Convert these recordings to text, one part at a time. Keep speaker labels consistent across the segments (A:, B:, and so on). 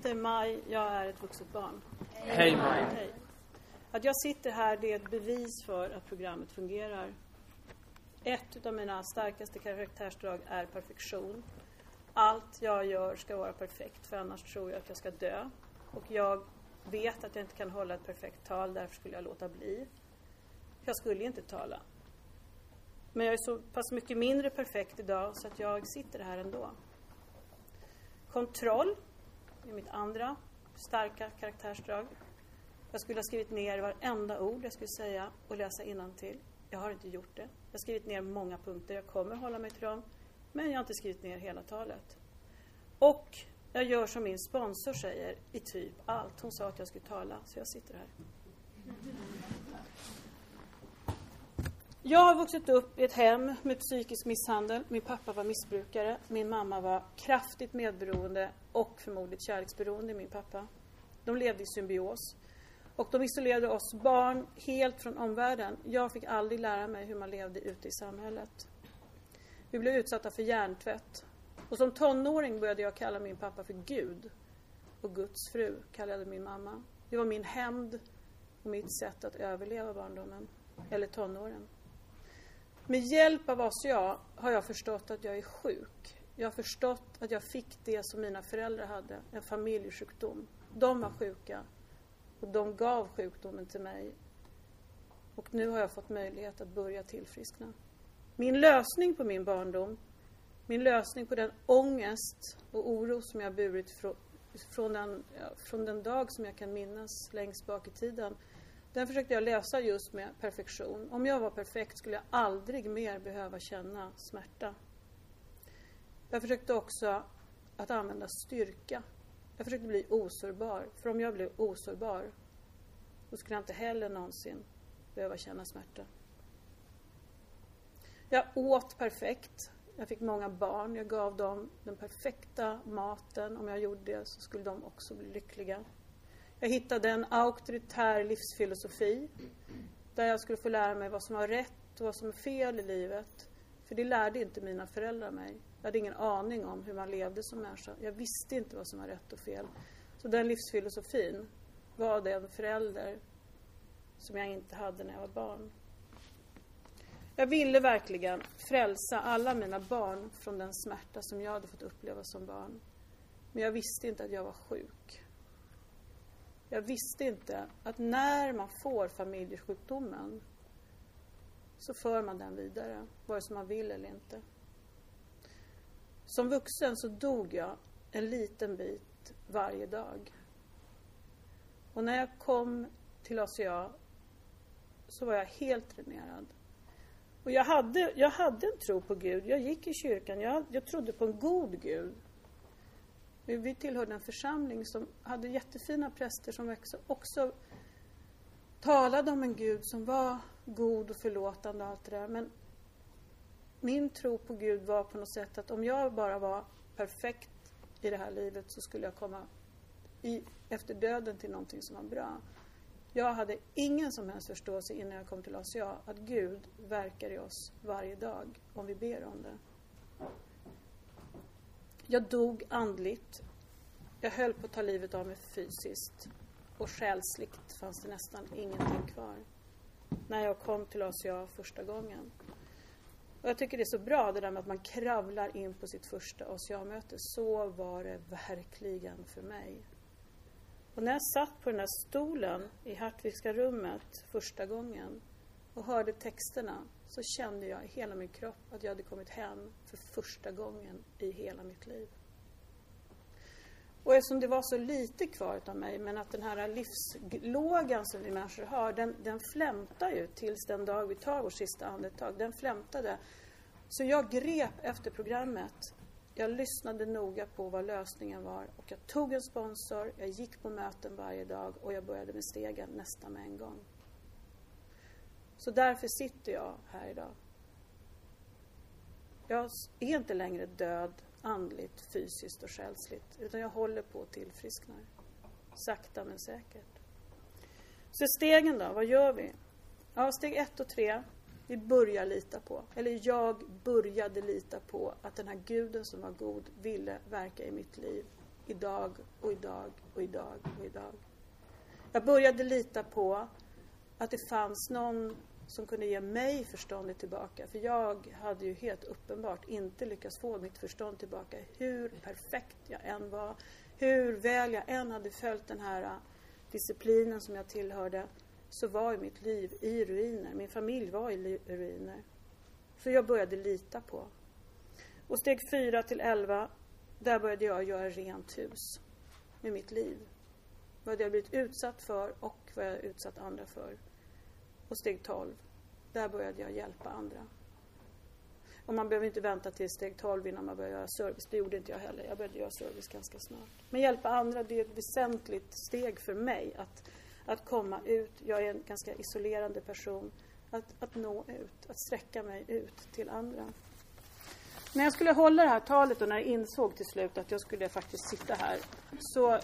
A: heter Maj, jag är ett vuxet barn.
B: Hej Maj.
A: Hej. Att jag sitter här det är ett bevis för att programmet fungerar. Ett av mina starkaste karaktärsdrag är perfektion. Allt jag gör ska vara perfekt för annars tror jag att jag ska dö. Och jag vet att jag inte kan hålla ett perfekt tal, därför skulle jag låta bli. Jag skulle inte tala. Men jag är så pass mycket mindre perfekt idag så att jag sitter här ändå. Kontroll är mitt andra starka karaktärsdrag. Jag skulle ha skrivit ner varenda ord jag skulle säga och läsa till. Jag har inte gjort det. Jag har skrivit ner många punkter, jag kommer hålla mig till dem. Men jag har inte skrivit ner hela talet. Och jag gör som min sponsor säger i typ allt. Hon sa att jag skulle tala, så jag sitter här. Jag har vuxit upp i ett hem med psykisk misshandel. Min pappa var missbrukare. Min mamma var kraftigt medberoende och förmodligen kärleksberoende, i min pappa. De levde i symbios. Och de isolerade oss barn helt från omvärlden. Jag fick aldrig lära mig hur man levde ute i samhället. Vi blev utsatta för hjärntvätt. Och som tonåring började jag kalla min pappa för Gud. Och Guds fru kallade min mamma. Det var min hämnd och mitt sätt att överleva barndomen. Eller tonåren. Med hjälp av ACA har jag förstått att jag är sjuk. Jag har förstått att jag fick det som mina föräldrar hade, en familjesjukdom. De var sjuka och de gav sjukdomen till mig. Och nu har jag fått möjlighet att börja tillfriskna. Min lösning på min barndom, min lösning på den ångest och oro som jag burit från, den, från den dag som jag kan minnas längst bak i tiden, den försökte jag lösa just med perfektion. Om jag var perfekt skulle jag aldrig mer behöva känna smärta. Jag försökte också att använda styrka. Jag försökte bli osårbar. För om jag blev osårbar, då skulle jag inte heller någonsin behöva känna smärta. Jag åt perfekt. Jag fick många barn. Jag gav dem den perfekta maten. Om jag gjorde det så skulle de också bli lyckliga. Jag hittade en auktoritär livsfilosofi där jag skulle få lära mig vad som var rätt och vad som är fel i livet. För det lärde inte mina föräldrar mig. Jag hade ingen aning om hur man levde som människa. Jag visste inte vad som var rätt och fel. Så den livsfilosofin var den förälder som jag inte hade när jag var barn. Jag ville verkligen frälsa alla mina barn från den smärta som jag hade fått uppleva som barn. Men jag visste inte att jag var sjuk. Jag visste inte att när man får familjesjukdomen så för man den vidare, vare sig man vill eller inte. Som vuxen så dog jag en liten bit varje dag. Och när jag kom till ACA så var jag helt dränerad. Och jag hade, jag hade en tro på Gud. Jag gick i kyrkan. Jag, jag trodde på en god Gud. Vi tillhörde en församling som hade jättefina präster som också, också talade om en Gud som var god och förlåtande och allt det där. Men min tro på Gud var på något sätt att om jag bara var perfekt i det här livet så skulle jag komma i, efter döden till någonting som var bra. Jag hade ingen som helst förståelse innan jag kom till ACA att Gud verkar i oss varje dag om vi ber om det. Jag dog andligt. Jag höll på att ta livet av mig fysiskt. Och själsligt fanns det nästan ingenting kvar. När jag kom till ACA första gången. Och jag tycker det är så bra det där med att man kravlar in på sitt första ACA-möte. Så var det verkligen för mig. Och när jag satt på den där stolen i Hartwigska rummet första gången och hörde texterna så kände jag i hela min kropp att jag hade kommit hem för första gången i hela mitt liv. Och eftersom det var så lite kvar av mig, men att den här livslågan som vi människor har, den, den flämtar ju tills den dag vi tar vårt sista andetag. Den flämtade. Så jag grep efter programmet. Jag lyssnade noga på vad lösningen var och jag tog en sponsor, jag gick på möten varje dag och jag började med stegen nästan med en gång. Så därför sitter jag här idag. Jag är inte längre död andligt, fysiskt och själsligt. Utan jag håller på att tillfriskna. Sakta men säkert. Så stegen då, vad gör vi? Ja, steg ett och tre. Vi börjar lita på, eller jag började lita på att den här guden som var god ville verka i mitt liv. idag och idag och idag och idag. Jag började lita på att det fanns någon som kunde ge mig förståndet tillbaka. För jag hade ju helt uppenbart inte lyckats få mitt förstånd tillbaka. Hur perfekt jag än var, hur väl jag än hade följt den här äh, disciplinen som jag tillhörde, så var ju mitt liv i ruiner. Min familj var i ruiner. Så jag började lita på. Och steg 4 till 11, där började jag göra rent hus med mitt liv. Vad jag blivit utsatt för och vad jag utsatt andra för. Och steg 12, där började jag hjälpa andra. Och man behöver inte vänta till steg 12 innan man börjar göra service. Det gjorde inte jag heller. Jag började göra service ganska snart. Men hjälpa andra, det är ett väsentligt steg för mig. Att, att komma ut. Jag är en ganska isolerande person. Att, att nå ut, att sträcka mig ut till andra. När jag skulle hålla det här talet och när jag insåg till slut att jag skulle faktiskt sitta här så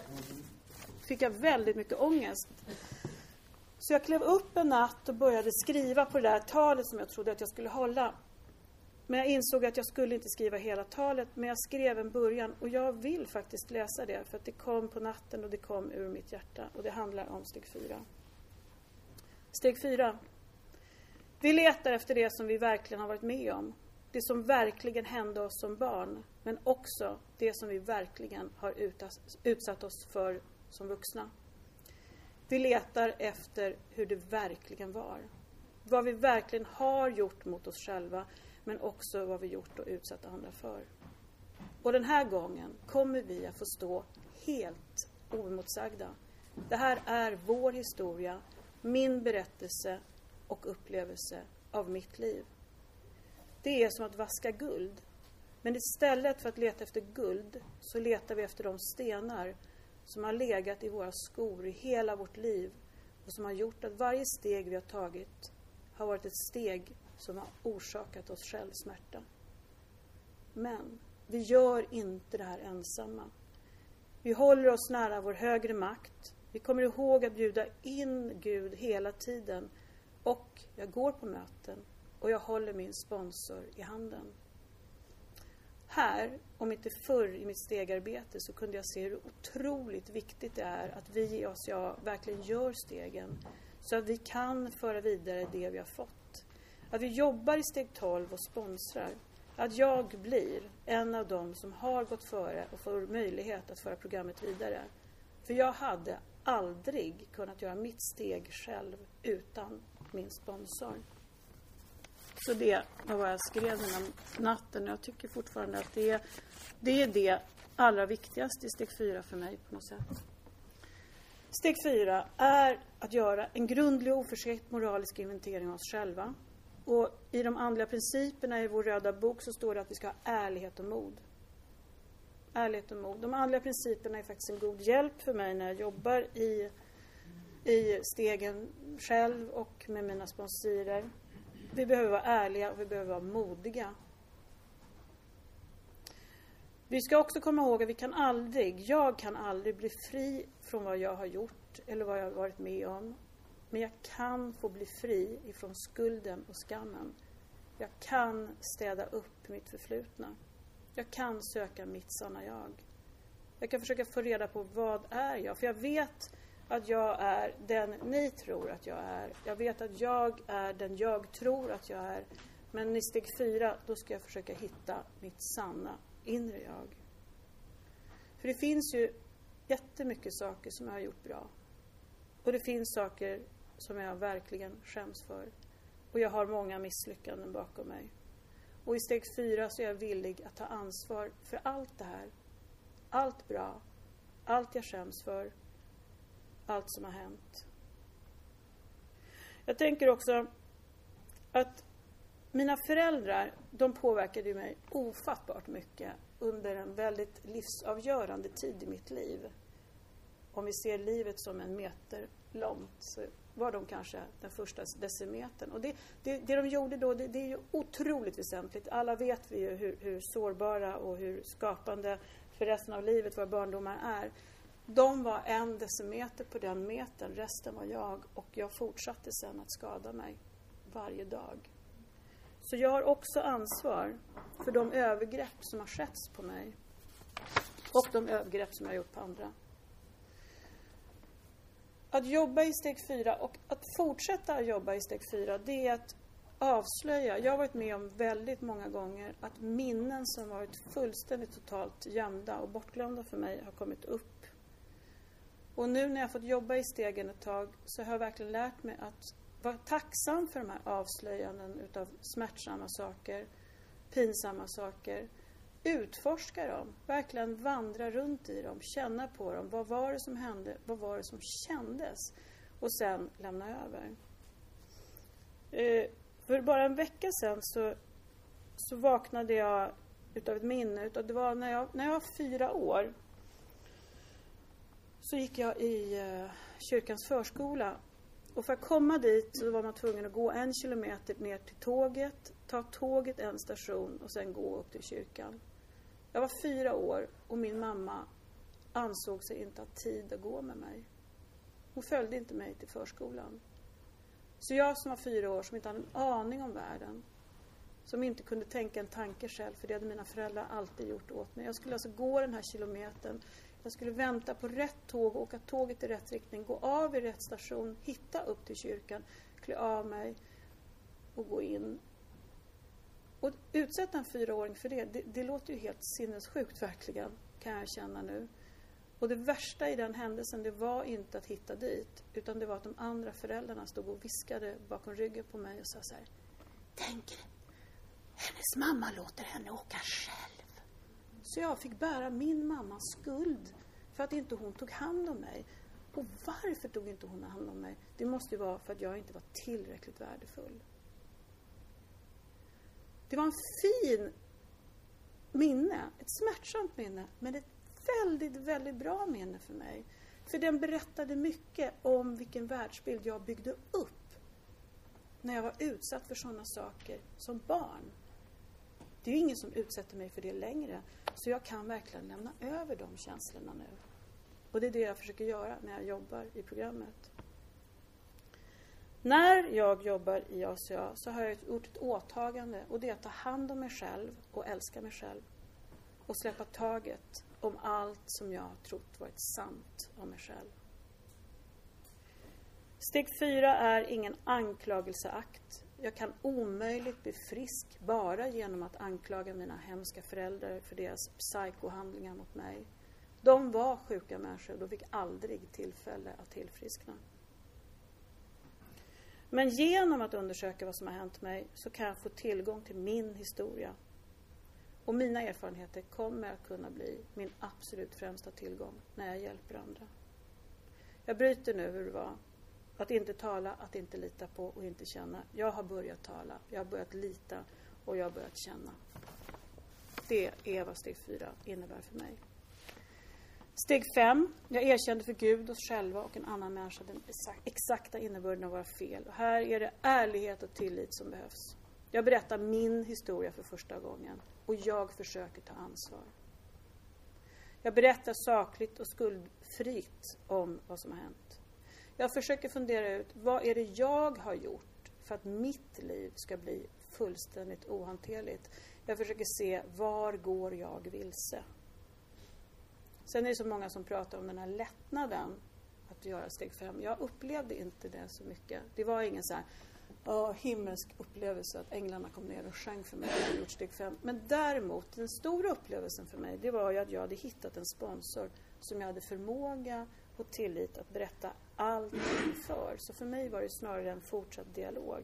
A: fick jag väldigt mycket ångest. Så jag klev upp en natt och började skriva på det där talet som jag trodde att jag skulle hålla. Men jag insåg att jag skulle inte skriva hela talet, men jag skrev en början och jag vill faktiskt läsa det för att det kom på natten och det kom ur mitt hjärta och det handlar om steg fyra. Steg fyra. Vi letar efter det som vi verkligen har varit med om. Det som verkligen hände oss som barn, men också det som vi verkligen har utsatt oss för som vuxna. Vi letar efter hur det verkligen var. Vad vi verkligen har gjort mot oss själva, men också vad vi gjort och utsatt andra för. Och den här gången kommer vi att få stå helt oemotsagda. Det här är vår historia, min berättelse och upplevelse av mitt liv. Det är som att vaska guld. Men istället för att leta efter guld så letar vi efter de stenar som har legat i våra skor i hela vårt liv och som har gjort att varje steg vi har tagit har varit ett steg som har orsakat oss själv smärta. Men vi gör inte det här ensamma. Vi håller oss nära vår högre makt. Vi kommer ihåg att bjuda in Gud hela tiden. Och jag går på möten och jag håller min sponsor i handen. Här, om inte förr i mitt stegarbete, så kunde jag se hur otroligt viktigt det är att vi i ACA verkligen gör stegen så att vi kan föra vidare det vi har fått. Att vi jobbar i steg 12 och sponsrar. Att jag blir en av dem som har gått före och får möjlighet att föra programmet vidare. För jag hade aldrig kunnat göra mitt steg själv utan min sponsor. Så det var vad jag skrev den natten. Jag tycker fortfarande att det är, det är det allra viktigaste i steg fyra för mig på något sätt. Steg fyra är att göra en grundlig och oförskräckt moralisk inventering av oss själva. Och i de andliga principerna i vår röda bok så står det att vi ska ha ärlighet och mod. Ärlighet och mod. De andliga principerna är faktiskt en god hjälp för mig när jag jobbar i, i stegen själv och med mina sponsorer. Vi behöver vara ärliga och vi behöver vara modiga. Vi ska också komma ihåg att vi kan aldrig, jag kan aldrig bli fri från vad jag har gjort eller vad jag har varit med om. Men jag kan få bli fri ifrån skulden och skammen. Jag kan städa upp mitt förflutna. Jag kan söka mitt sanna jag. Jag kan försöka få reda på vad är jag? För jag vet att jag är den ni tror att jag är. Jag vet att jag är den jag tror att jag är. Men i steg fyra, då ska jag försöka hitta mitt sanna inre jag. För det finns ju jättemycket saker som jag har gjort bra. Och det finns saker som jag verkligen skäms för. Och jag har många misslyckanden bakom mig. Och i steg fyra så är jag villig att ta ansvar för allt det här. Allt bra, allt jag skäms för allt som har hänt. Jag tänker också att mina föräldrar, de påverkade mig ofattbart mycket under en väldigt livsavgörande tid i mitt liv. Om vi ser livet som en meter långt så var de kanske den första decimetern. Och det, det, det de gjorde då, det, det, är ju otroligt väsentligt. Alla vet vi ju hur, hur sårbara och hur skapande för resten av livet våra barndomar är. De var en decimeter på den metern, resten var jag och jag fortsatte sen att skada mig varje dag. Så jag har också ansvar för de övergrepp som har skett på mig. Och de övergrepp som jag har gjort på andra. Att jobba i steg fyra och att fortsätta jobba i steg fyra, det är att avslöja. Jag har varit med om väldigt många gånger att minnen som varit fullständigt totalt gömda och bortglömda för mig har kommit upp. Och nu när jag fått jobba i stegen ett tag så har jag verkligen lärt mig att vara tacksam för de här avslöjanden utav smärtsamma saker, pinsamma saker. Utforska dem, verkligen vandra runt i dem, känna på dem. Vad var det som hände? Vad var det som kändes? Och sen lämna över. Eh, för bara en vecka sedan så, så vaknade jag utav ett minne. Utav, det var när jag, när jag var fyra år. Så gick jag i eh, kyrkans förskola. Och för att komma dit så var man tvungen att gå en kilometer ner till tåget, ta tåget en station och sen gå upp till kyrkan. Jag var fyra år och min mamma ansåg sig inte ha tid att gå med mig. Hon följde inte mig till förskolan. Så jag som var fyra år, som inte hade en aning om världen, som inte kunde tänka en tanke själv, för det hade mina föräldrar alltid gjort åt mig. Jag skulle alltså gå den här kilometern. Jag skulle vänta på rätt tåg, åka tåget i rätt riktning, gå av i rätt station, hitta upp till kyrkan, klä av mig och gå in. Och utsätta en fyraåring för det, det, det låter ju helt sinnessjukt verkligen, kan jag känna nu. Och det värsta i den händelsen, det var inte att hitta dit, utan det var att de andra föräldrarna stod och viskade bakom ryggen på mig och sa så här. Tänk, hennes mamma låter henne åka själv. Så jag fick bära min mammas skuld för att inte hon tog hand om mig. Och varför tog inte hon hand om mig? Det måste ju vara för att jag inte var tillräckligt värdefull. Det var en fin minne, ett smärtsamt minne, men ett väldigt, väldigt bra minne för mig. För den berättade mycket om vilken världsbild jag byggde upp när jag var utsatt för sådana saker som barn. Det är ju ingen som utsätter mig för det längre. Så jag kan verkligen lämna över de känslorna nu. Och det är det jag försöker göra när jag jobbar i programmet. När jag jobbar i ACA så har jag gjort ett åtagande och det är att ta hand om mig själv och älska mig själv. Och släppa taget om allt som jag trott varit sant om mig själv. Steg fyra är ingen anklagelseakt. Jag kan omöjligt bli frisk bara genom att anklaga mina hemska föräldrar för deras psykohandlingar mot mig. De var sjuka människor och de fick aldrig tillfälle att tillfriskna. Men genom att undersöka vad som har hänt mig så kan jag få tillgång till min historia och mina erfarenheter kommer att kunna bli min absolut främsta tillgång när jag hjälper andra. Jag bryter nu hur det var. Att inte tala, att inte lita på och inte känna. Jag har börjat tala, jag har börjat lita och jag har börjat känna. Det är vad steg fyra innebär för mig. Steg fem. Jag erkände för Gud, oss själva och en annan människa den exakta innebörden av våra fel. Och här är det ärlighet och tillit som behövs. Jag berättar min historia för första gången och jag försöker ta ansvar. Jag berättar sakligt och skuldfritt om vad som har hänt. Jag försöker fundera ut vad är det jag har gjort för att mitt liv ska bli fullständigt ohanterligt. Jag försöker se var går jag vilse. Sen är det så många som pratar om den här lättnaden att göra steg fem. Jag upplevde inte det så mycket. Det var ingen så här, oh, himmelsk upplevelse att änglarna kom ner och sjöng för mig och gjort steg fem. Men däremot, den stora upplevelsen för mig, det var ju att jag hade hittat en sponsor som jag hade förmåga och tillit att berätta allt inför. Så för mig var det snarare en fortsatt dialog.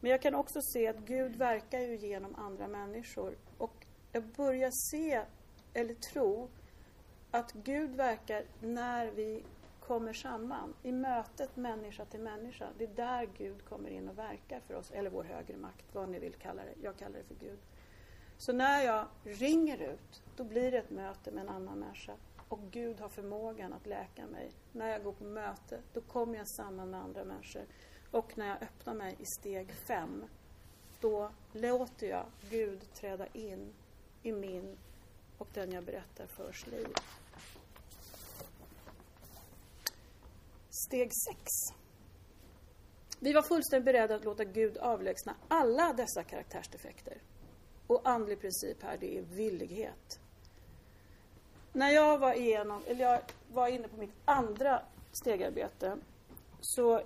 A: Men jag kan också se att Gud verkar ju genom andra människor. Och jag börjar se, eller tro, att Gud verkar när vi kommer samman. I mötet människa till människa. Det är där Gud kommer in och verkar för oss. Eller vår högre makt, vad ni vill kalla det. Jag kallar det för Gud. Så när jag ringer ut, då blir det ett möte med en annan människa. Och Gud har förmågan att läka mig. När jag går på möte, då kommer jag samman med andra människor. Och när jag öppnar mig i steg fem, då låter jag Gud träda in i min och den jag berättar förs liv. Steg 6. Vi var fullständigt beredda att låta Gud avlägsna alla dessa karaktärsdefekter. Och andlig princip här, det är villighet när jag var igenom, eller jag var inne på mitt andra stegarbete så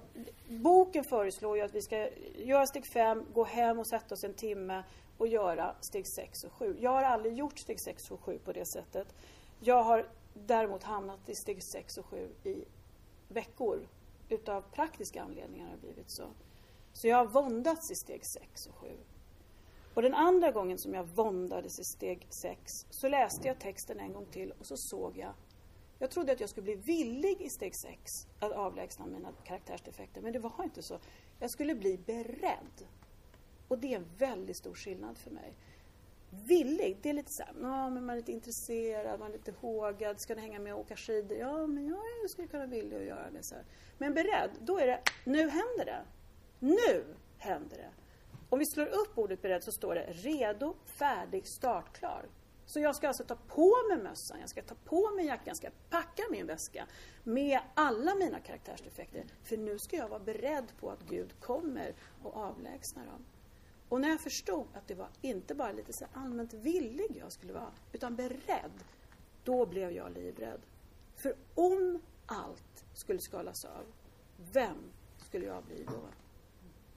A: boken föreslår ju att vi ska göra steg 5, gå hem och sätta oss en timme och göra steg 6 och 7. Jag har aldrig gjort steg 6 och 7 på det sättet. Jag har däremot hamnat i steg 6 och 7 i veckor. Utav praktiska anledningar har det blivit så. Så jag har våndats i steg 6 och 7. Och den andra gången som jag våndades i steg sex så läste jag texten en gång till och så såg jag jag trodde att jag skulle bli villig i steg sex att avlägsna mina karaktärsdefekter, men det var inte så. Jag skulle bli beredd. Och det är en väldigt stor skillnad för mig. Villig, det är lite så här, men man är lite intresserad, man är lite hågad, ska ni hänga med och åka skidor? Ja, men jag skulle kunna vilja att göra det. så här. Men beredd, då är det, nu händer det. Nu händer det. Om vi slår upp ordet beredd så står det redo, färdig, startklar. Så jag ska alltså ta på mig mössan, jag ska ta på mig jackan, jag ska packa min väska med alla mina karaktärsdefekter. För nu ska jag vara beredd på att Gud kommer och avlägsnar dem. Och när jag förstod att det var inte bara lite så allmänt villig jag skulle vara, utan beredd, då blev jag livrädd. För om allt skulle skalas av, vem skulle jag bli då?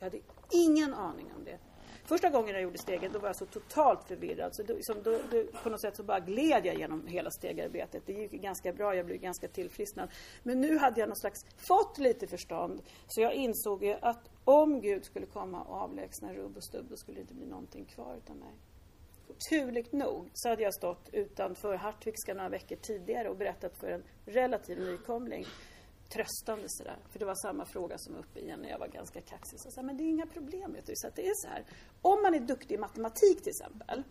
A: Jag hade ingen aning om det. Första gången jag gjorde steget, då var jag så totalt förvirrad. Så då, liksom, då, då, på något sätt så bara gled jag genom hela stegarbetet. Det gick ganska bra, jag blev ganska tillfrisknad. Men nu hade jag någon slags, fått lite förstånd. Så jag insåg ju att om Gud skulle komma och avlägsna rubb och stubb, då skulle det inte bli någonting kvar utav mig. Turligt nog så hade jag stått utanför Hartvikska några veckor tidigare och berättat för en relativ nykomling tröstande sådär. För det var samma fråga som var uppe igen när jag var ganska kaxig. Så jag sa, men det är inga problem vet du. Så det är så här. Om man är duktig i matematik till exempel.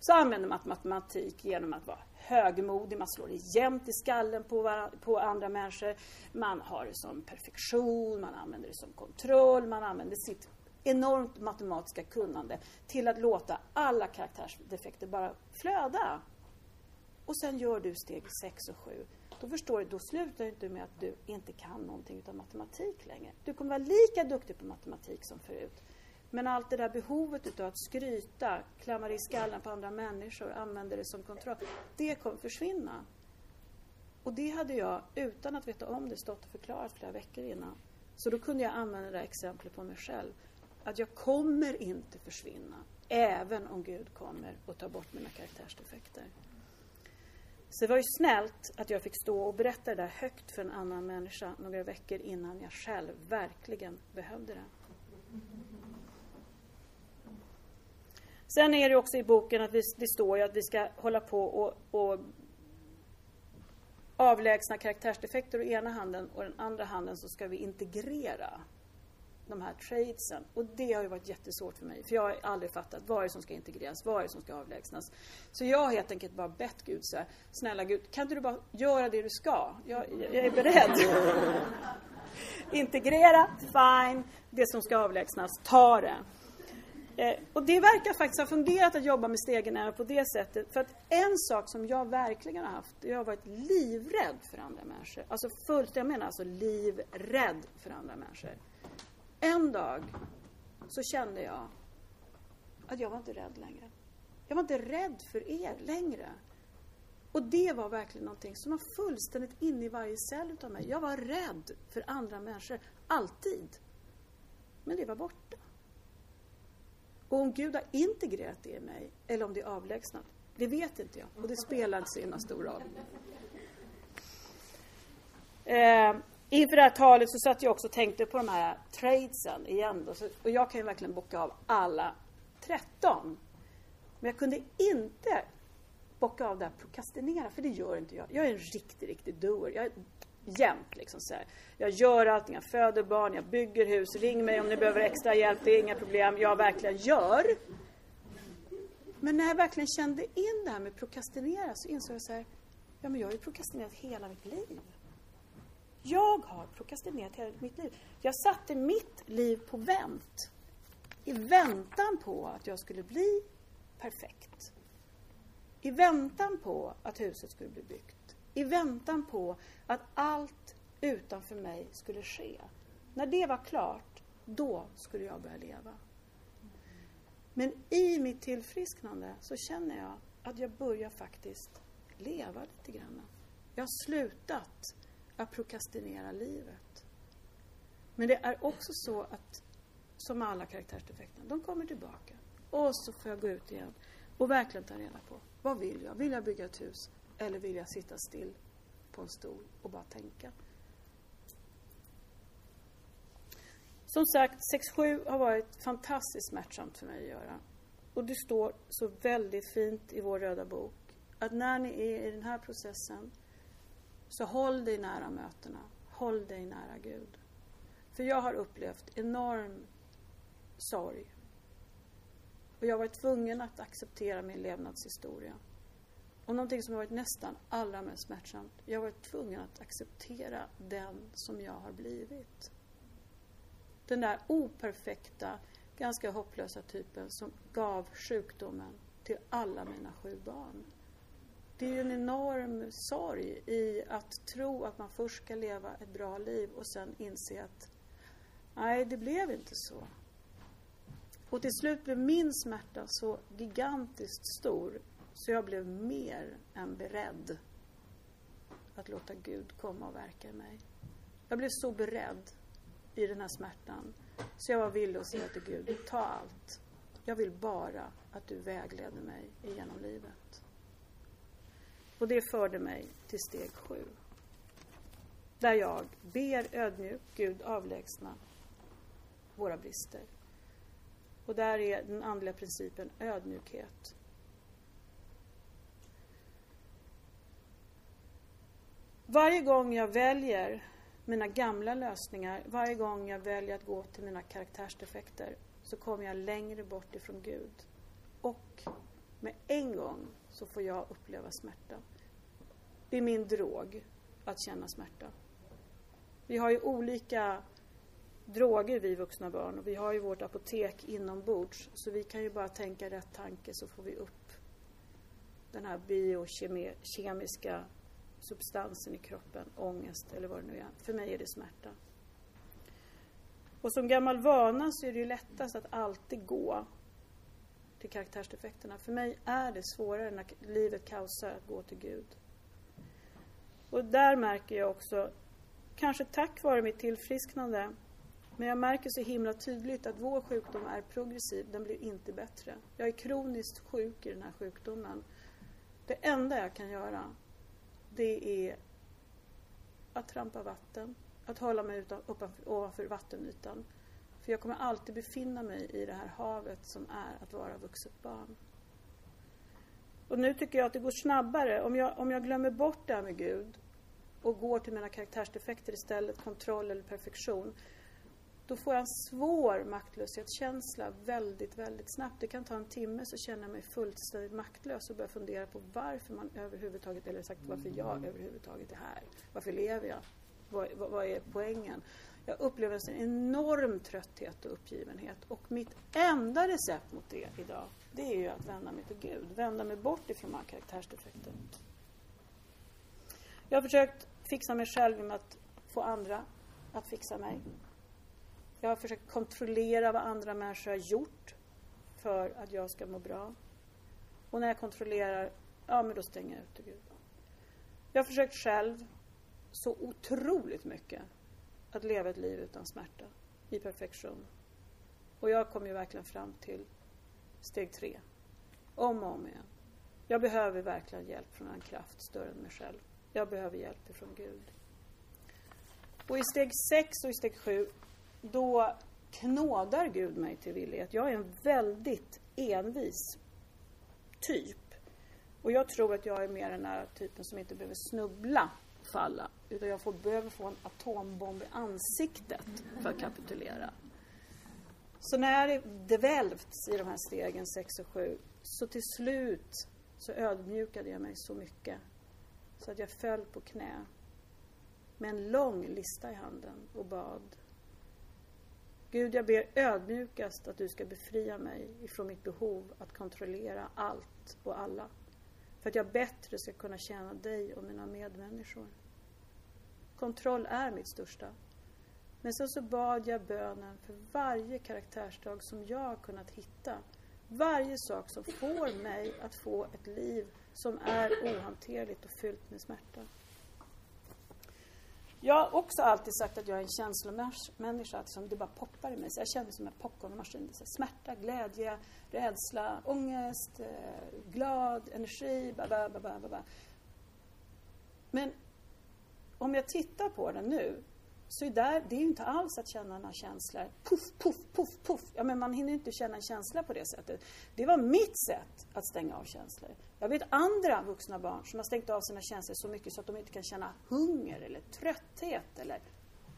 A: Så använder man matematik genom att vara högmodig, man slår jämt i skallen på, på andra människor. Man har det som perfektion, man använder det som kontroll, man använder sitt enormt matematiska kunnande till att låta alla karaktärsdefekter bara flöda. Och sen gör du steg 6 och 7 då förstår du, då slutar det inte med att du inte kan någonting utav matematik längre. Du kommer vara lika duktig på matematik som förut. Men allt det där behovet utav att skryta, klamra i skallen på andra människor, använda det som kontroll, det kommer försvinna. Och det hade jag, utan att veta om det, stått och förklarat flera veckor innan. Så då kunde jag använda det där exemplet på mig själv. Att jag kommer inte försvinna, även om Gud kommer och tar bort mina karaktärsdefekter. Så det var ju snällt att jag fick stå och berätta det där högt för en annan människa några veckor innan jag själv verkligen behövde det. Sen är det också i boken att vi, det står ju att vi ska hålla på och, och avlägsna karaktärsdefekter å ena handen och den andra handen så ska vi integrera de här tradesen. Och det har ju varit jättesvårt för mig. För jag har aldrig fattat vad är det som ska integreras, vad är det som ska avlägsnas. Så jag har helt enkelt bara bett Gud så här, snälla Gud, kan inte du bara göra det du ska? Jag, jag är beredd. Integrera, fine. Det som ska avlägsnas, ta det. Eh, och det verkar faktiskt ha fungerat att jobba med stegen på det sättet. För att en sak som jag verkligen har haft, jag har varit livrädd för andra människor. Alltså fullt, jag menar alltså livrädd för andra människor. En dag så kände jag att jag var inte rädd längre. Jag var inte rädd för er längre. Och det var verkligen någonting som var fullständigt inne i varje cell utav mig. Jag var rädd för andra människor, alltid. Men det var borta. Och om Gud har integrerat det i mig, eller om det är avlägsnat, det vet inte jag. Och det spelar inte så himla stor roll. Eh, Inför det här talet så satt jag också och tänkte på de här tradesen igen. Då. och jag kan ju verkligen bocka av alla 13. Men jag kunde inte bocka av det här prokrastinera, för det gör inte jag. Jag är en riktig, riktig doer. Jag är jämt liksom så här. Jag gör allting, jag föder barn, jag bygger hus, ring mig om ni behöver extra hjälp, det är inga problem. Jag verkligen gör. Men när jag verkligen kände in det här med prokrastinera så insåg jag så här, ja men jag har ju prokrastinerat hela mitt liv. Jag har prokrastinerat hela mitt liv. Jag satte mitt liv på vänt. I väntan på att jag skulle bli perfekt. I väntan på att huset skulle bli byggt. I väntan på att allt utanför mig skulle ske. När det var klart, då skulle jag börja leva. Men i mitt tillfrisknande så känner jag att jag börjar faktiskt leva lite grann. Jag har slutat att prokrastinera livet. Men det är också så att, som alla karaktärsdefekter, de kommer tillbaka. Och så får jag gå ut igen och verkligen ta reda på, vad vill jag? Vill jag bygga ett hus? Eller vill jag sitta still på en stol och bara tänka? Som sagt, 6-7 har varit fantastiskt smärtsamt för mig att göra. Och det står så väldigt fint i vår röda bok att när ni är i den här processen så håll dig nära mötena. Håll dig nära Gud. För jag har upplevt enorm sorg. Och jag har varit tvungen att acceptera min levnadshistoria. Och någonting som har varit nästan allra mest smärtsamt, jag har varit tvungen att acceptera den som jag har blivit. Den där operfekta, ganska hopplösa typen som gav sjukdomen till alla mina sju barn. Det är ju en enorm sorg i att tro att man först ska leva ett bra liv och sen inse att nej, det blev inte så. Och till slut blev min smärta så gigantiskt stor så jag blev mer än beredd att låta Gud komma och verka i mig. Jag blev så beredd i den här smärtan så jag var villig att säga till Gud, ta allt. Jag vill bara att du vägleder mig igenom livet. Och det förde mig till steg sju. Där jag ber ödmjukt Gud avlägsna våra brister. Och där är den andliga principen ödmjukhet. Varje gång jag väljer mina gamla lösningar, varje gång jag väljer att gå till mina karaktärsdefekter så kommer jag längre bort ifrån Gud. Och med en gång så får jag uppleva smärta. Det är min drog att känna smärta. Vi har ju olika droger vi vuxna barn och vi har ju vårt apotek inombords så vi kan ju bara tänka rätt tanke så får vi upp den här biokemiska substansen i kroppen, ångest eller vad det nu är. För mig är det smärta. Och som gammal vana så är det ju lättast att alltid gå till karaktärsdefekterna. För mig är det svårare när livet kaosar att gå till Gud. Och där märker jag också, kanske tack vare mitt tillfrisknande, men jag märker så himla tydligt att vår sjukdom är progressiv, den blir inte bättre. Jag är kroniskt sjuk i den här sjukdomen. Det enda jag kan göra, det är att trampa vatten, att hålla mig utan, ovanför, ovanför vattenytan. För jag kommer alltid befinna mig i det här havet som är att vara vuxet barn. Och nu tycker jag att det går snabbare. Om jag, om jag glömmer bort det här med Gud och går till mina karaktärsdefekter istället, kontroll eller perfektion, då får jag en svår maktlöshetskänsla väldigt, väldigt snabbt. Det kan ta en timme så känner jag mig fullständigt maktlös och börjar fundera på varför man överhuvudtaget, eller sagt varför jag mm. överhuvudtaget är här. Varför lever jag? Vad, vad, vad är poängen? Jag upplever en enorm trötthet och uppgivenhet och mitt enda recept mot det idag det är ju att vända mig till Gud, vända mig bort ifrån mina karaktärsdefekter. Jag har försökt fixa mig själv genom att få andra att fixa mig. Jag har försökt kontrollera vad andra människor har gjort för att jag ska må bra. Och när jag kontrollerar, ja men då stänger jag ute Gud. Jag har försökt själv så otroligt mycket att leva ett liv utan smärta, i perfektion. Och jag kom ju verkligen fram till steg tre. Om och om igen. Jag behöver verkligen hjälp från en kraft större än mig själv. Jag behöver hjälp ifrån Gud. Och i steg sex och i steg sju, då knådar Gud mig till villighet. Jag är en väldigt envis typ. Och jag tror att jag är mer den här typen som inte behöver snubbla falla. Utan jag får, behöver få en atombomb i ansiktet för att kapitulera. Så när det välvts i de här stegen 6 och 7 så till slut så ödmjukade jag mig så mycket så att jag föll på knä med en lång lista i handen och bad. Gud, jag ber ödmjukast att du ska befria mig ifrån mitt behov att kontrollera allt och alla. För att jag bättre ska kunna tjäna dig och mina medmänniskor. Kontroll är mitt största. Men sen så bad jag bönen för varje karaktärsdrag som jag har kunnat hitta Varje sak som får mig att få ett liv som är ohanterligt och fyllt med smärta. Jag har också alltid sagt att jag är en känslomänniska, som det bara poppar i mig. Så jag känner som en popcornmaskin. Smärta, glädje, rädsla, ångest, eh, glad, energi, ba, ba, ba, ba, ba. Men om jag tittar på den nu så är där, det är ju inte alls att känna några känslor. Puff, puff, puff, puff. Ja, men man hinner inte känna en känsla på det sättet. Det var mitt sätt att stänga av känslor. Jag vet andra vuxna barn som har stängt av sina känslor så mycket så att de inte kan känna hunger eller trötthet eller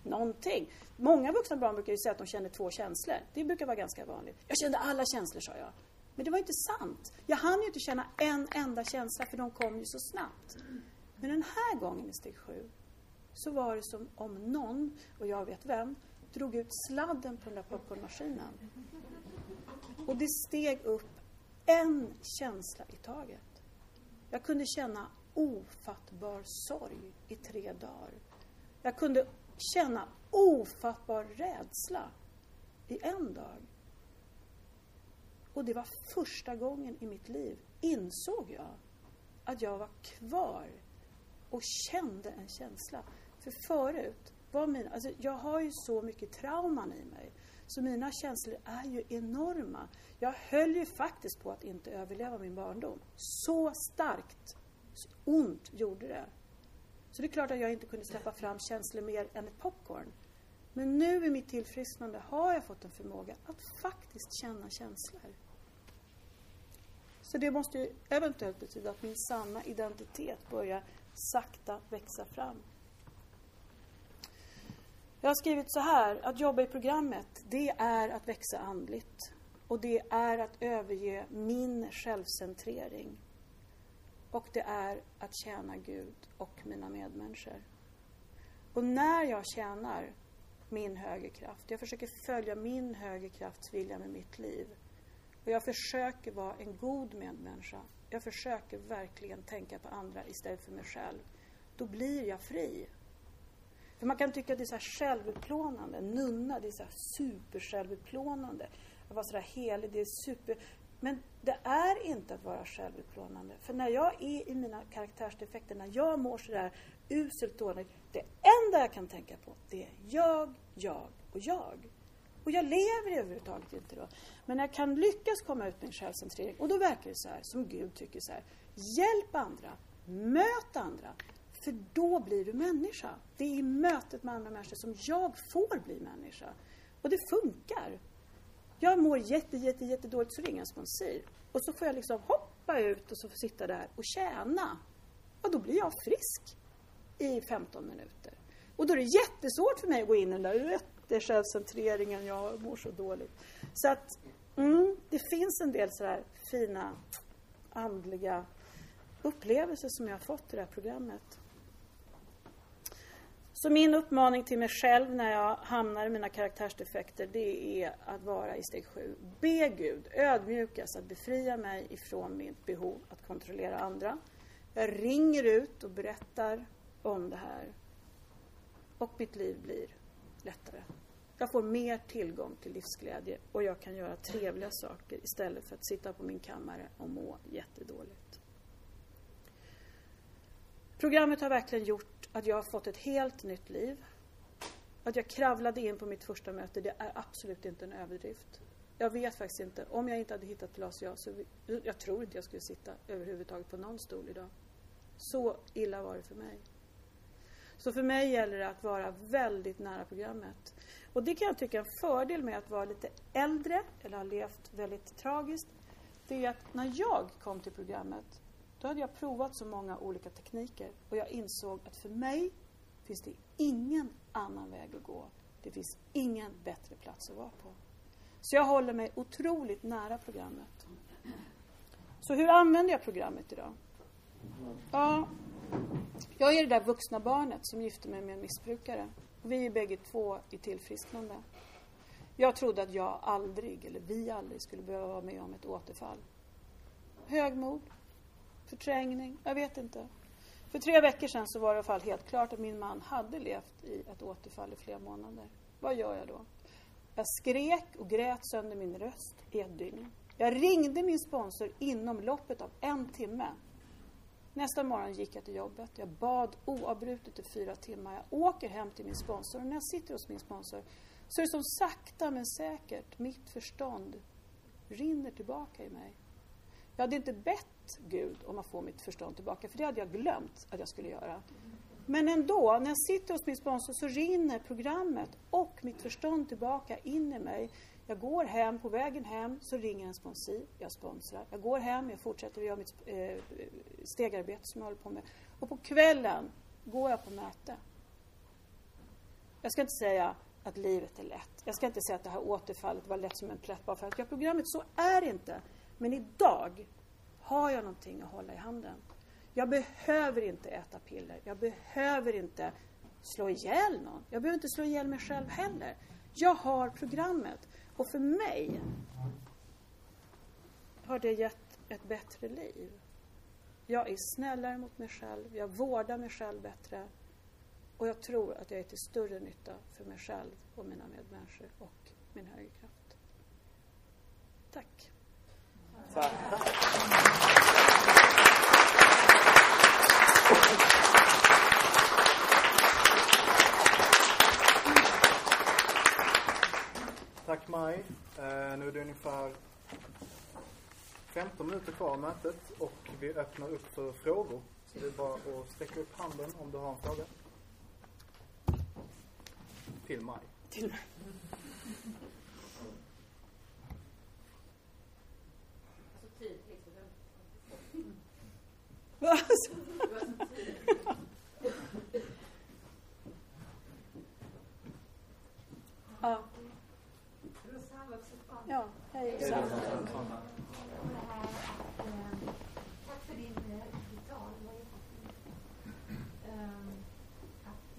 A: någonting. Många vuxna barn brukar ju säga att de känner två känslor. Det brukar vara ganska vanligt. Jag kände alla känslor, sa jag. Men det var inte sant. Jag hann ju inte känna en enda känsla för de kom ju så snabbt. Men den här gången i steg sju så var det som om någon, och jag vet vem, drog ut sladden på den där popcornmaskinen. Och det steg upp en känsla i taget. Jag kunde känna ofattbar sorg i tre dagar. Jag kunde känna ofattbar rädsla i en dag. Och det var första gången i mitt liv, insåg jag, att jag var kvar och kände en känsla. För förut var mina, alltså jag har ju så mycket trauman i mig. Så mina känslor är ju enorma. Jag höll ju faktiskt på att inte överleva min barndom. Så starkt så ont gjorde det. Så det är klart att jag inte kunde släppa fram känslor mer än ett popcorn. Men nu i mitt tillfrisknande har jag fått en förmåga att faktiskt känna känslor. Så det måste ju eventuellt betyda att min sanna identitet börjar sakta växa fram. Jag har skrivit så här, att jobba i programmet, det är att växa andligt. Och det är att överge min självcentrering. Och det är att tjäna Gud och mina medmänniskor. Och när jag tjänar min högre kraft, jag försöker följa min högre krafts vilja med mitt liv. Och jag försöker vara en god medmänniska. Jag försöker verkligen tänka på andra istället för mig själv. Då blir jag fri. För man kan tycka att det är så här självutplånande. Nunna, det är så här supersjälvutplånande. Att vara så där helig, det är super... Men det är inte att vara självutplånande. För när jag är i mina karaktärsdefekter, när jag mår så där uselt dåligt, det enda jag kan tänka på, det är jag, jag och jag. Och jag lever överhuvudtaget inte då. Men jag kan lyckas komma ut med en självcentrering och då verkar det så här, som Gud tycker så här. Hjälp andra, möt andra, för då blir du människa. Det är i mötet med andra människor som jag får bli människa. Och det funkar. Jag mår jätte, jätte, jättedåligt så ringer en sponsor. Och så får jag liksom hoppa ut och så får sitta där och tjäna. Och då blir jag frisk i 15 minuter. Och då är det jättesvårt för mig att gå in i den där jättesjälvcentreringen, jag mår så dåligt. Så att, mm, det finns en del sådär fina andliga upplevelser som jag har fått i det här programmet. Så min uppmaning till mig själv när jag hamnar i mina karaktärsdefekter det är att vara i steg sju. Be Gud ödmjukast alltså att befria mig ifrån mitt behov att kontrollera andra. Jag ringer ut och berättar om det här. Och mitt liv blir lättare. Jag får mer tillgång till livsglädje och jag kan göra trevliga saker istället för att sitta på min kammare och må jättedåligt. Programmet har verkligen gjort att jag har fått ett helt nytt liv. Att jag kravlade in på mitt första möte, det är absolut inte en överdrift. Jag vet faktiskt inte. Om jag inte hade hittat Pilates jag, så jag tror inte jag skulle sitta överhuvudtaget på någon stol idag. Så illa var det för mig. Så för mig gäller det att vara väldigt nära programmet. Och det kan jag tycka är en fördel med att vara lite äldre, eller ha levt väldigt tragiskt. Det är att när jag kom till programmet då hade jag provat så många olika tekniker och jag insåg att för mig finns det ingen annan väg att gå. Det finns ingen bättre plats att vara på. Så jag håller mig otroligt nära programmet. Så hur använder jag programmet idag? Ja, jag är det där vuxna barnet som gifte mig med en missbrukare. Vi är bägge två i tillfrisknande. Jag trodde att jag aldrig, eller vi aldrig, skulle behöva vara med om ett återfall. Högmod, förträngning, jag vet inte. För tre veckor sedan så var det i alla fall helt klart att min man hade levt i ett återfall i flera månader. Vad gör jag då? Jag skrek och grät sönder min röst i ett dygn. Jag ringde min sponsor inom loppet av en timme. Nästa morgon gick jag till jobbet. Jag bad oavbrutet i fyra timmar. Jag åker hem till min sponsor och när jag sitter hos min sponsor så är det som sakta men säkert mitt förstånd rinner tillbaka i mig. Jag hade inte bett Gud om att få mitt förstånd tillbaka, för det hade jag glömt att jag skulle göra. Men ändå, när jag sitter hos min sponsor så rinner programmet och mitt förstånd tillbaka in i mig. Jag går hem, på vägen hem så ringer en sponsor, jag sponsrar. Jag går hem, jag fortsätter att göra mitt eh, stegarbete som jag håller på med. Och på kvällen går jag på möte. Jag ska inte säga att livet är lätt. Jag ska inte säga att det här återfallet var lätt som en plätt bara för att jag programmet. Så är det inte. Men idag har jag någonting att hålla i handen. Jag behöver inte äta piller. Jag behöver inte slå ihjäl någon. Jag behöver inte slå ihjäl mig själv heller. Jag har programmet. Och för mig har det gett ett bättre liv. Jag är snällare mot mig själv. Jag vårdar mig själv bättre. Och jag tror att jag är till större nytta för mig själv och mina medmänniskor och min högre kraft. Tack. Tack.
B: Tack Maj. Eh, nu är det ungefär 15 minuter kvar av mötet och vi öppnar upp för frågor. Så det är bara att sträcka upp handen om du har en fråga. Till Maj.
A: Till mig. Alltså, ja. Ja, hej Rosanna.
C: Tack för din tal. Det var jättefint. Att,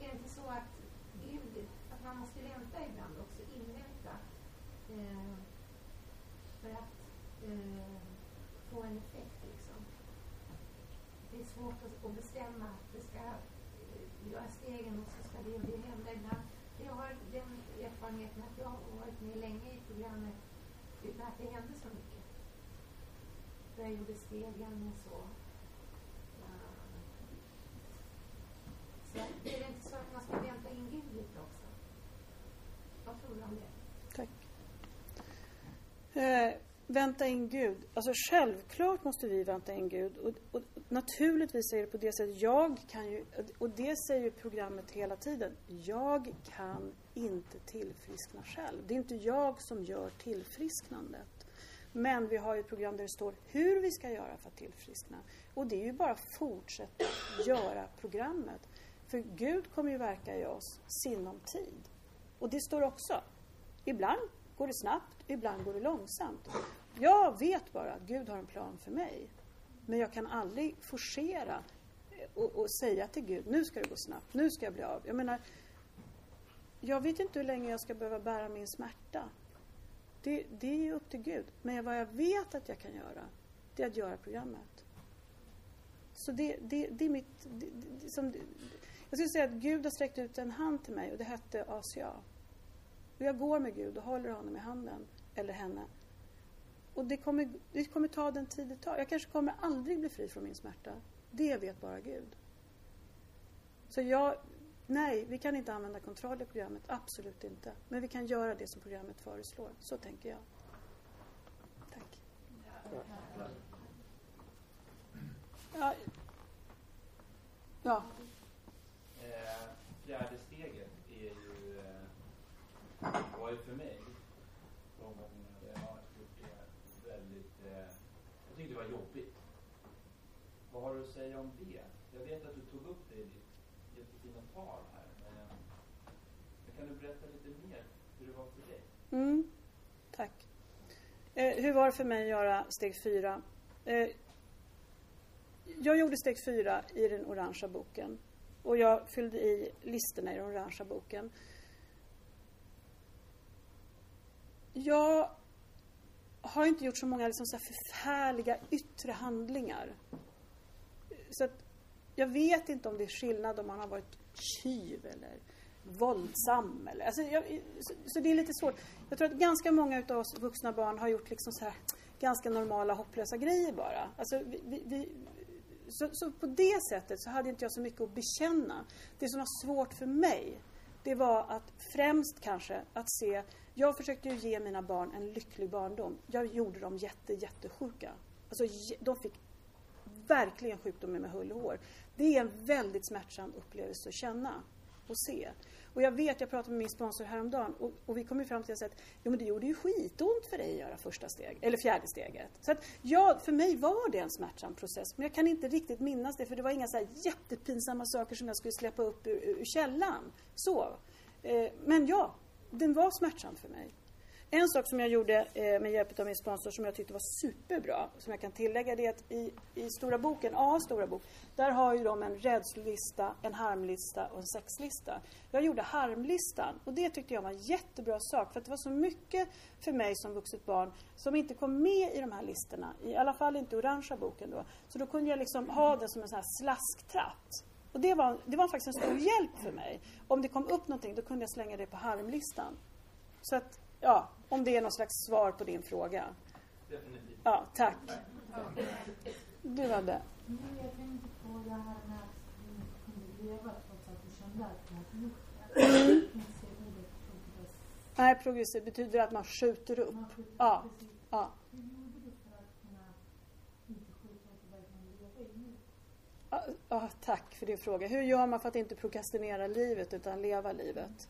C: är det inte så att Gud, att man måste vänta ibland också, invänta för att få en effekt liksom. Det är svårt att bestämma att det ska eh, göra stegen och så ska det och det hända ibland jag har den erfarenheten att jag har varit med länge i programmet utan att det hände så mycket. Där jag gjorde stegen och. Så det är inte så att man ska vänta in Gud lite också? Vad tror du om det?
A: Tack. Eh, vänta in Gud. Alltså självklart måste vi vänta in Gud. Och, och, naturligtvis är det på det sättet. Jag kan ju, och det säger ju programmet hela tiden. Jag kan inte tillfriskna själv. Det är inte jag som gör tillfrisknandet. Men vi har ju ett program där det står hur vi ska göra för att tillfriskna. Och det är ju bara att fortsätta göra programmet. För Gud kommer ju verka i oss sinom tid. Och det står också. Ibland går det snabbt, ibland går det långsamt. Jag vet bara att Gud har en plan för mig. Men jag kan aldrig forcera och, och, säga till Gud, nu ska det gå snabbt, nu ska jag bli av. Jag menar, jag vet inte hur länge jag ska behöva bära min smärta. Det, det är upp till Gud. Men vad jag vet att jag kan göra, det är att göra programmet. Så det, det, det är mitt... Det, som, jag skulle säga att Gud har sträckt ut en hand till mig och det hette ACA. Och jag går med Gud och håller honom i handen, eller henne. Och det kommer, det kommer ta den tid det tar. Jag kanske kommer aldrig bli fri från min smärta. Det vet bara Gud. Så jag, nej, vi kan inte använda kontroll i programmet. Absolut inte. Men vi kan göra det som programmet föreslår. Så tänker jag. Tack. Ja. ja.
D: Eh, fjärde steget är ju, eh, var ju för mig tyckte det var jobbigt. Vad har du att säga om det? Jag vet att du tog upp det i ditt jättefina tal här. Men, men kan du berätta lite mer hur det var för dig?
A: Mm, tack. Eh, hur var det för mig att göra steg fyra? Eh, jag gjorde steg fyra i den orangea boken. Och jag fyllde i listorna i den orangea boken. Jag har inte gjort så många liksom så förfärliga yttre handlingar. Så att jag vet inte om det är skillnad om man har varit tjuv eller våldsam. Eller, alltså, jag, så, så, det är lite svårt. Jag tror att ganska många av oss vuxna barn har gjort liksom så här, ganska normala, hopplösa grejer bara. Alltså, vi, vi, så, så, på det sättet så hade inte jag så mycket att bekänna. Det som var svårt för mig, det var att främst kanske att se jag försökte ju ge mina barn en lycklig barndom. Jag gjorde dem jätte, jättesjuka. Alltså, de fick verkligen sjukdomen med hull och hår. Det är en väldigt smärtsam upplevelse att känna och se. Och jag vet, jag pratade med min sponsor häromdagen och, och vi kom ju fram till att jo, men det gjorde ju skitont för dig att göra första steg, eller fjärde steget. Så att ja, för mig var det en smärtsam process. Men jag kan inte riktigt minnas det för det var inga så här jättepinsamma saker som jag skulle släppa upp ur, ur källan. Så. Eh, men ja, den var smärtsam för mig. En sak som jag gjorde eh, med hjälp av min sponsor som jag tyckte var superbra, som jag kan tillägga, det är att i, i Stora boken, A Stora bok, där har ju de en rädslista, en harmlista och en sexlista. Jag gjorde harmlistan och det tyckte jag var en jättebra sak för att det var så mycket för mig som vuxet barn som inte kom med i de här listorna, i alla fall inte orangea boken då. Så då kunde jag liksom ha det som en sån här slasktratt. Och det var, det var faktiskt en stor hjälp för mig. Om det kom upp någonting då kunde jag slänga det på harmlistan. Så att Ja, om det är något slags svar på din fråga.
D: Definitivt.
A: Ja, tack. Du hade?
C: Jag tänkte på det här med att du kunde leva trots att du kände att du hade det.
A: Nej, progressiv betyder att man skjuter upp. Ja. ja.
C: Hur gjorde du för att kunna inte skjuta upp leva i
A: Ja, tack för din fråga. Hur gör man för att inte prokrastinera livet utan leva livet?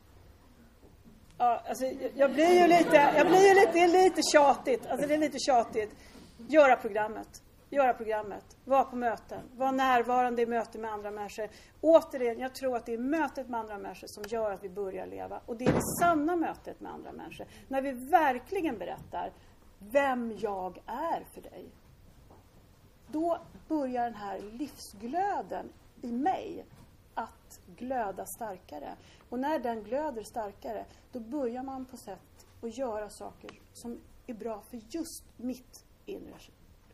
A: Ja, alltså, jag blir ju lite, jag blir ju lite, det är lite tjatigt. Alltså det är lite tjatigt. Göra programmet. Göra programmet. Vara på möten. Vara närvarande i möten med andra människor. Återigen, jag tror att det är mötet med andra människor som gör att vi börjar leva. Och det är det sanna mötet med andra människor. När vi verkligen berättar vem jag är för dig. Då börjar den här livsglöden i mig att glöda starkare. Och när den glöder starkare, då börjar man på sätt att göra saker som är bra för just mitt inre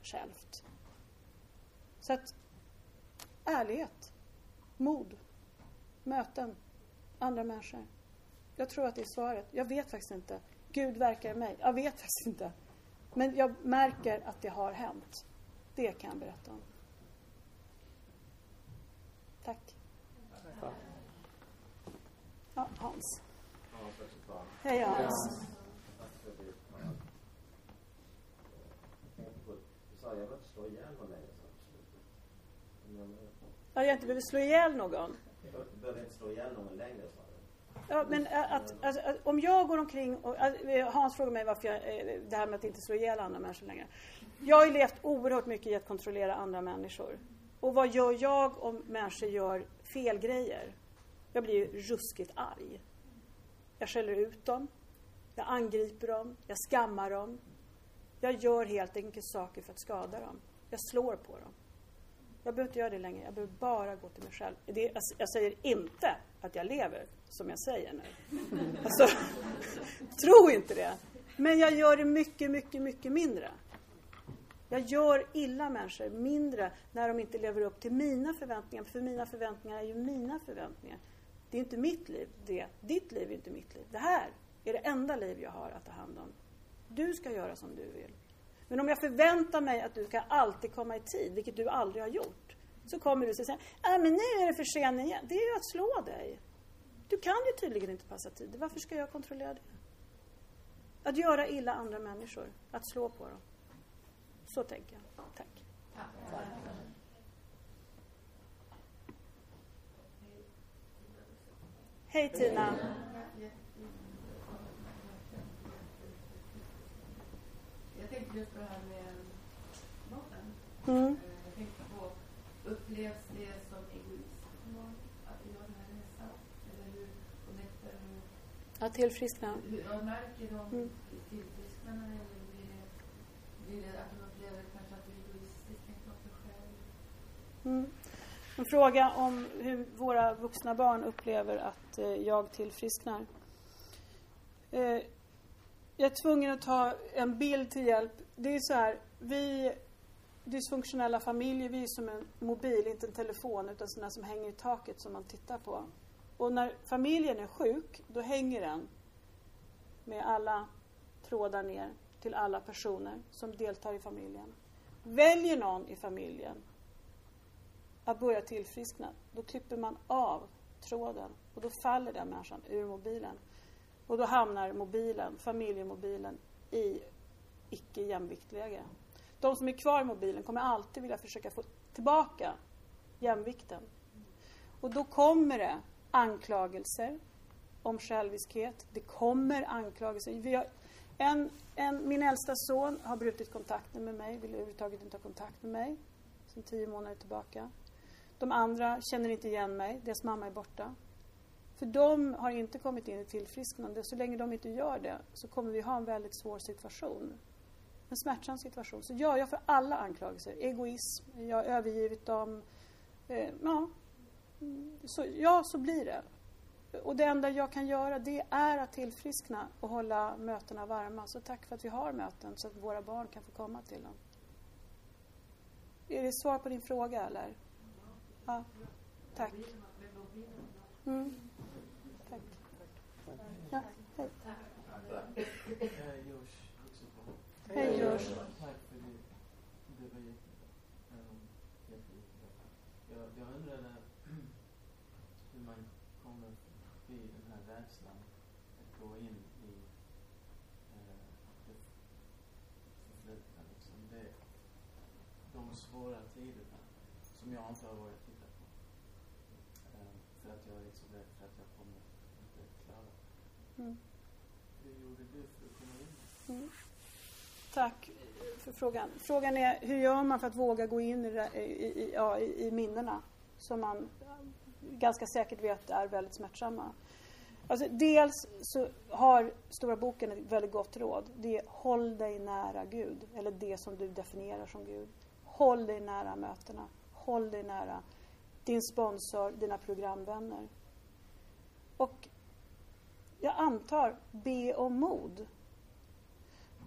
A: självt. Så att ärlighet, mod, möten, andra människor. Jag tror att det är svaret. Jag vet faktiskt inte. Gud verkar i mig. Jag vet faktiskt inte. Men jag märker att det har hänt. Det kan jag berätta om. Tack. Ja, Hans. Hej Hans. Ja, jag inte behöver slå ihjäl någon.
E: Du behöver inte slå ihjäl någon längre, sa.
A: Ja, men att, att, att, om jag går omkring och... Hans frågar mig varför jag... Det här med att inte slå ihjäl andra människor längre. Jag har ju levt oerhört mycket i att kontrollera andra människor. Och vad gör jag om människor gör fel grejer? Jag blir ju ruskigt arg. Jag skäller ut dem. Jag angriper dem. Jag skammar dem. Jag gör helt enkelt saker för att skada dem. Jag slår på dem. Jag behöver inte göra det längre. Jag behöver bara gå till mig själv. Det, alltså, jag säger inte att jag lever som jag säger nu. Alltså, tro inte det. Men jag gör det mycket, mycket, mycket mindre. Jag gör illa människor mindre när de inte lever upp till mina förväntningar. För mina förväntningar är ju mina förväntningar. Det är inte mitt liv, det. Ditt liv är inte mitt liv. Det här är det enda liv jag har att ta hand om. Du ska göra som du vill. Men om jag förväntar mig att du ska alltid komma i tid, vilket du aldrig har gjort, så kommer du att säga, äh, men nu är det för sent igen. Det är ju att slå dig. Du kan ju tydligen inte passa tid. Varför ska jag kontrollera det? Att göra illa andra människor, att slå på dem. Så tänker jag. Tack. Hej Tina.
F: Jag tänkte just på det här med maten.
A: Mm.
F: Jag tänkte på, upplevs det som egoism att vi gör den här resan? Eller hur connectar hur,
A: Ja, tillfriskna.
F: hur märker de
A: Mm.
F: tillfrisknarna eller blir det, blir det att de upplever kanske att du är egoistisk, tänker på sig själv?
A: Mm. En fråga om hur våra vuxna barn upplever att eh, jag tillfrisknar. Eh, jag är tvungen att ta en bild till hjälp. Det är så här, vi dysfunktionella familjer, vi är som en mobil, inte en telefon, utan sådana som hänger i taket som man tittar på. Och när familjen är sjuk, då hänger den med alla trådar ner till alla personer som deltar i familjen. Väljer någon i familjen att börja tillfriskna, då klipper man av tråden och då faller den människan ur mobilen. Och då hamnar mobilen, familjemobilen, i icke jämviktläge. De som är kvar i mobilen kommer alltid vilja försöka få tillbaka jämvikten. Och då kommer det anklagelser om själviskhet. Det kommer anklagelser. Vi har en, en, min äldsta son har brutit kontakten med mig, vill överhuvudtaget inte ha kontakt med mig Sen tio månader tillbaka. De andra känner inte igen mig, deras mamma är borta. För de har inte kommit in i tillfrisknande. Så länge de inte gör det så kommer vi ha en väldigt svår situation. En smärtsam situation. Så ja, jag får alla anklagelser. Egoism, jag har övergivit dem. Eh, ja, så, ja, så blir det. Och det enda jag kan göra det är att tillfriskna och hålla mötena varma. Så tack för att vi har möten så att våra barn kan få komma till dem. Är det svar på din fråga eller? Ja, tack. Mm. Tack. Ja, hej. Hej Josh.
G: Tack för det. Det var jättebra. Jag, jag undrade eh, hur man kommer förbi den här rädslan att gå in i uh, det förflutna. Liksom. Det, de svåra tiderna som jag inte har varit titta på. Uh, för att jag är så rädd för att jag kommer inte klara det.
A: Mm.
G: Hur gjorde du för att komma in?
A: Mm. Tack för frågan. Frågan är hur gör man för att våga gå in i, i, i, ja, i, i minnena som man ganska säkert vet är väldigt smärtsamma. Alltså, dels så har Stora boken ett väldigt gott råd. Det är håll dig nära Gud, eller det som du definierar som Gud. Håll dig nära mötena. Håll dig nära din sponsor, dina programvänner. Och jag antar, be om mod.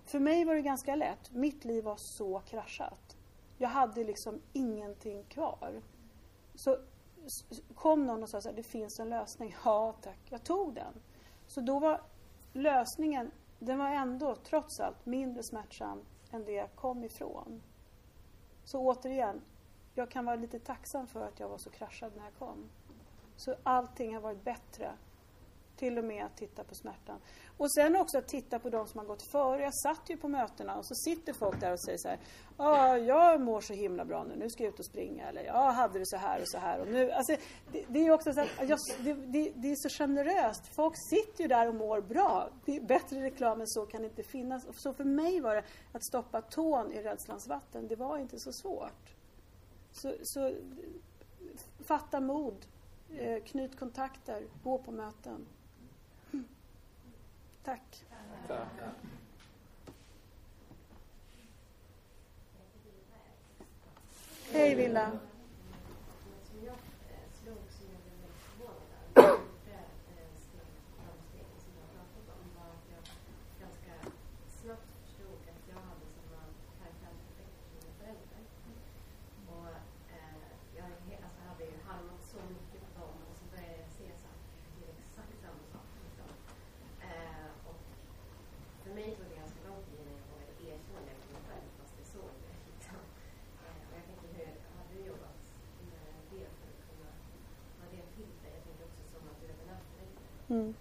A: För mig var det ganska lätt. Mitt liv var så kraschat. Jag hade liksom ingenting kvar. Så kom någon och sa så här, det finns en lösning. Ja tack, jag tog den. Så då var lösningen, den var ändå trots allt mindre smärtsam än det jag kom ifrån. Så återigen, jag kan vara lite tacksam för att jag var så kraschad när jag kom. Så allting har varit bättre till och med att titta på smärtan. Och sen också att titta på de som har gått före. Jag satt ju på mötena och så sitter folk där och säger så här. Ja, jag mår så himla bra nu. Nu ska jag ut och springa. Eller jag hade det så här och så här. Och nu, alltså, det, det är också så att jag, det, det, det är så generöst. Folk sitter ju där och mår bra. Det är bättre reklam än så kan det inte finnas. Så för mig var det att stoppa tån i rädslans vatten. Det var inte så svårt. Så, så fatta mod. Eh, knyt kontakter. Gå på möten. Tack. Tack. Hej Villa.
C: Som jag eh, slog som jag blev väldigt förvånad över, det eh, steg, de stegen som jag pratat om, var att jag ganska snabbt förstod att jag hade samma karaktärseffekter som mina föräldrar. Och eh, jag är he- alltså, hade ju harmat så mycket på dem och så började jag se så att det är exakt samma sak. Liksom. Eh, och för mig tog det ganska lång tid innan jag vågade erkänna det för mig själv, fast jag såg det. Liksom. Eh, och jag tänkte, hur har du jobbat med det för att kunna ha det till dig? Jag tänker också som att du är förälder.
A: Mm.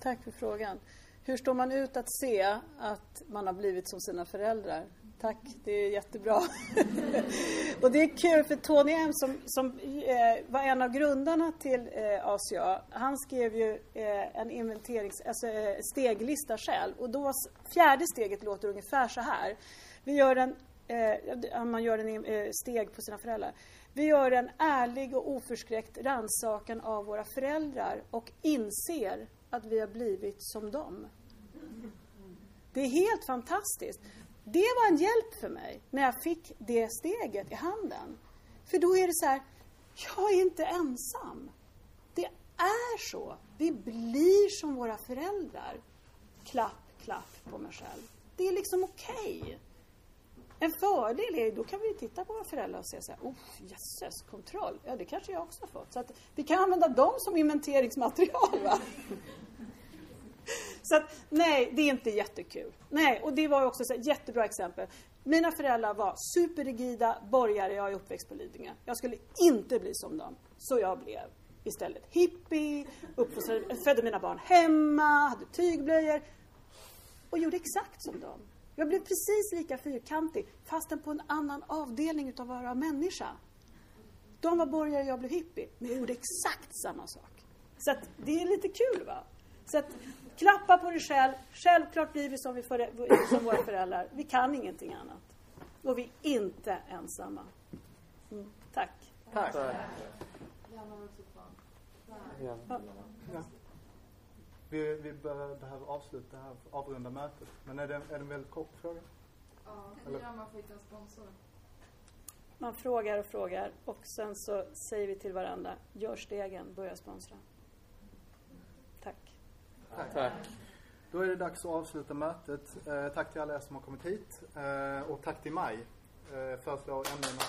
A: Tack för frågan. Hur står man ut att se att man har blivit som sina föräldrar? Tack, det är jättebra. och det är kul för Tony M som, som eh, var en av grundarna till eh, ACA, han skrev ju eh, en inventerings, alltså, eh, steglista själv. Och då var fjärde steget låter ungefär så här. Vi gör en, eh, man gör en eh, steg på sina föräldrar. Vi gör en ärlig och oförskräckt rannsakan av våra föräldrar och inser att vi har blivit som dem. Det är helt fantastiskt. Det var en hjälp för mig när jag fick det steget i handen. För då är det så här, jag är inte ensam. Det är så. Vi blir som våra föräldrar. Klapp, klapp på mig själv. Det är liksom okej. En fördel är då kan vi titta på våra föräldrar och säga så här, oh jösses, kontroll. Ja, det kanske jag också har fått. Så att vi kan använda dem som inventeringsmaterial. Va? Så att, nej, det är inte jättekul. Nej, och det var också ett jättebra exempel. Mina föräldrar var superrigida borgare, jag är uppväxt på Lidingö. Jag skulle inte bli som dem. Så jag blev istället hippie, uppfostrade, födde mina barn hemma, hade tygblöjor och gjorde exakt som dem. Jag blev precis lika fyrkantig fastän på en annan avdelning utav att vara människa. De var borgare, jag blev hippie. Men jag gjorde exakt samma sak. Så att det är lite kul va? Så att klappa på dig själv. Självklart blir vi som, vi för, som våra föräldrar. Vi kan ingenting annat. Och vi är inte ensamma. Mm, tack.
B: Tack.
G: Ja.
B: Ja. Vi, vi bör, behöver avsluta här, avrunda mötet. Men är det, är det en väldigt kort fråga?
F: Ja, hur gör man för att hitta en sponsor?
A: Man frågar och frågar och sen så säger vi till varandra, gör stegen, börja sponsra. Tack.
G: Tack.
B: Då är det dags att avsluta mötet. Eh, tack till alla er som har kommit hit. Eh, och tack till Maj. Eh, föreslår ämnena.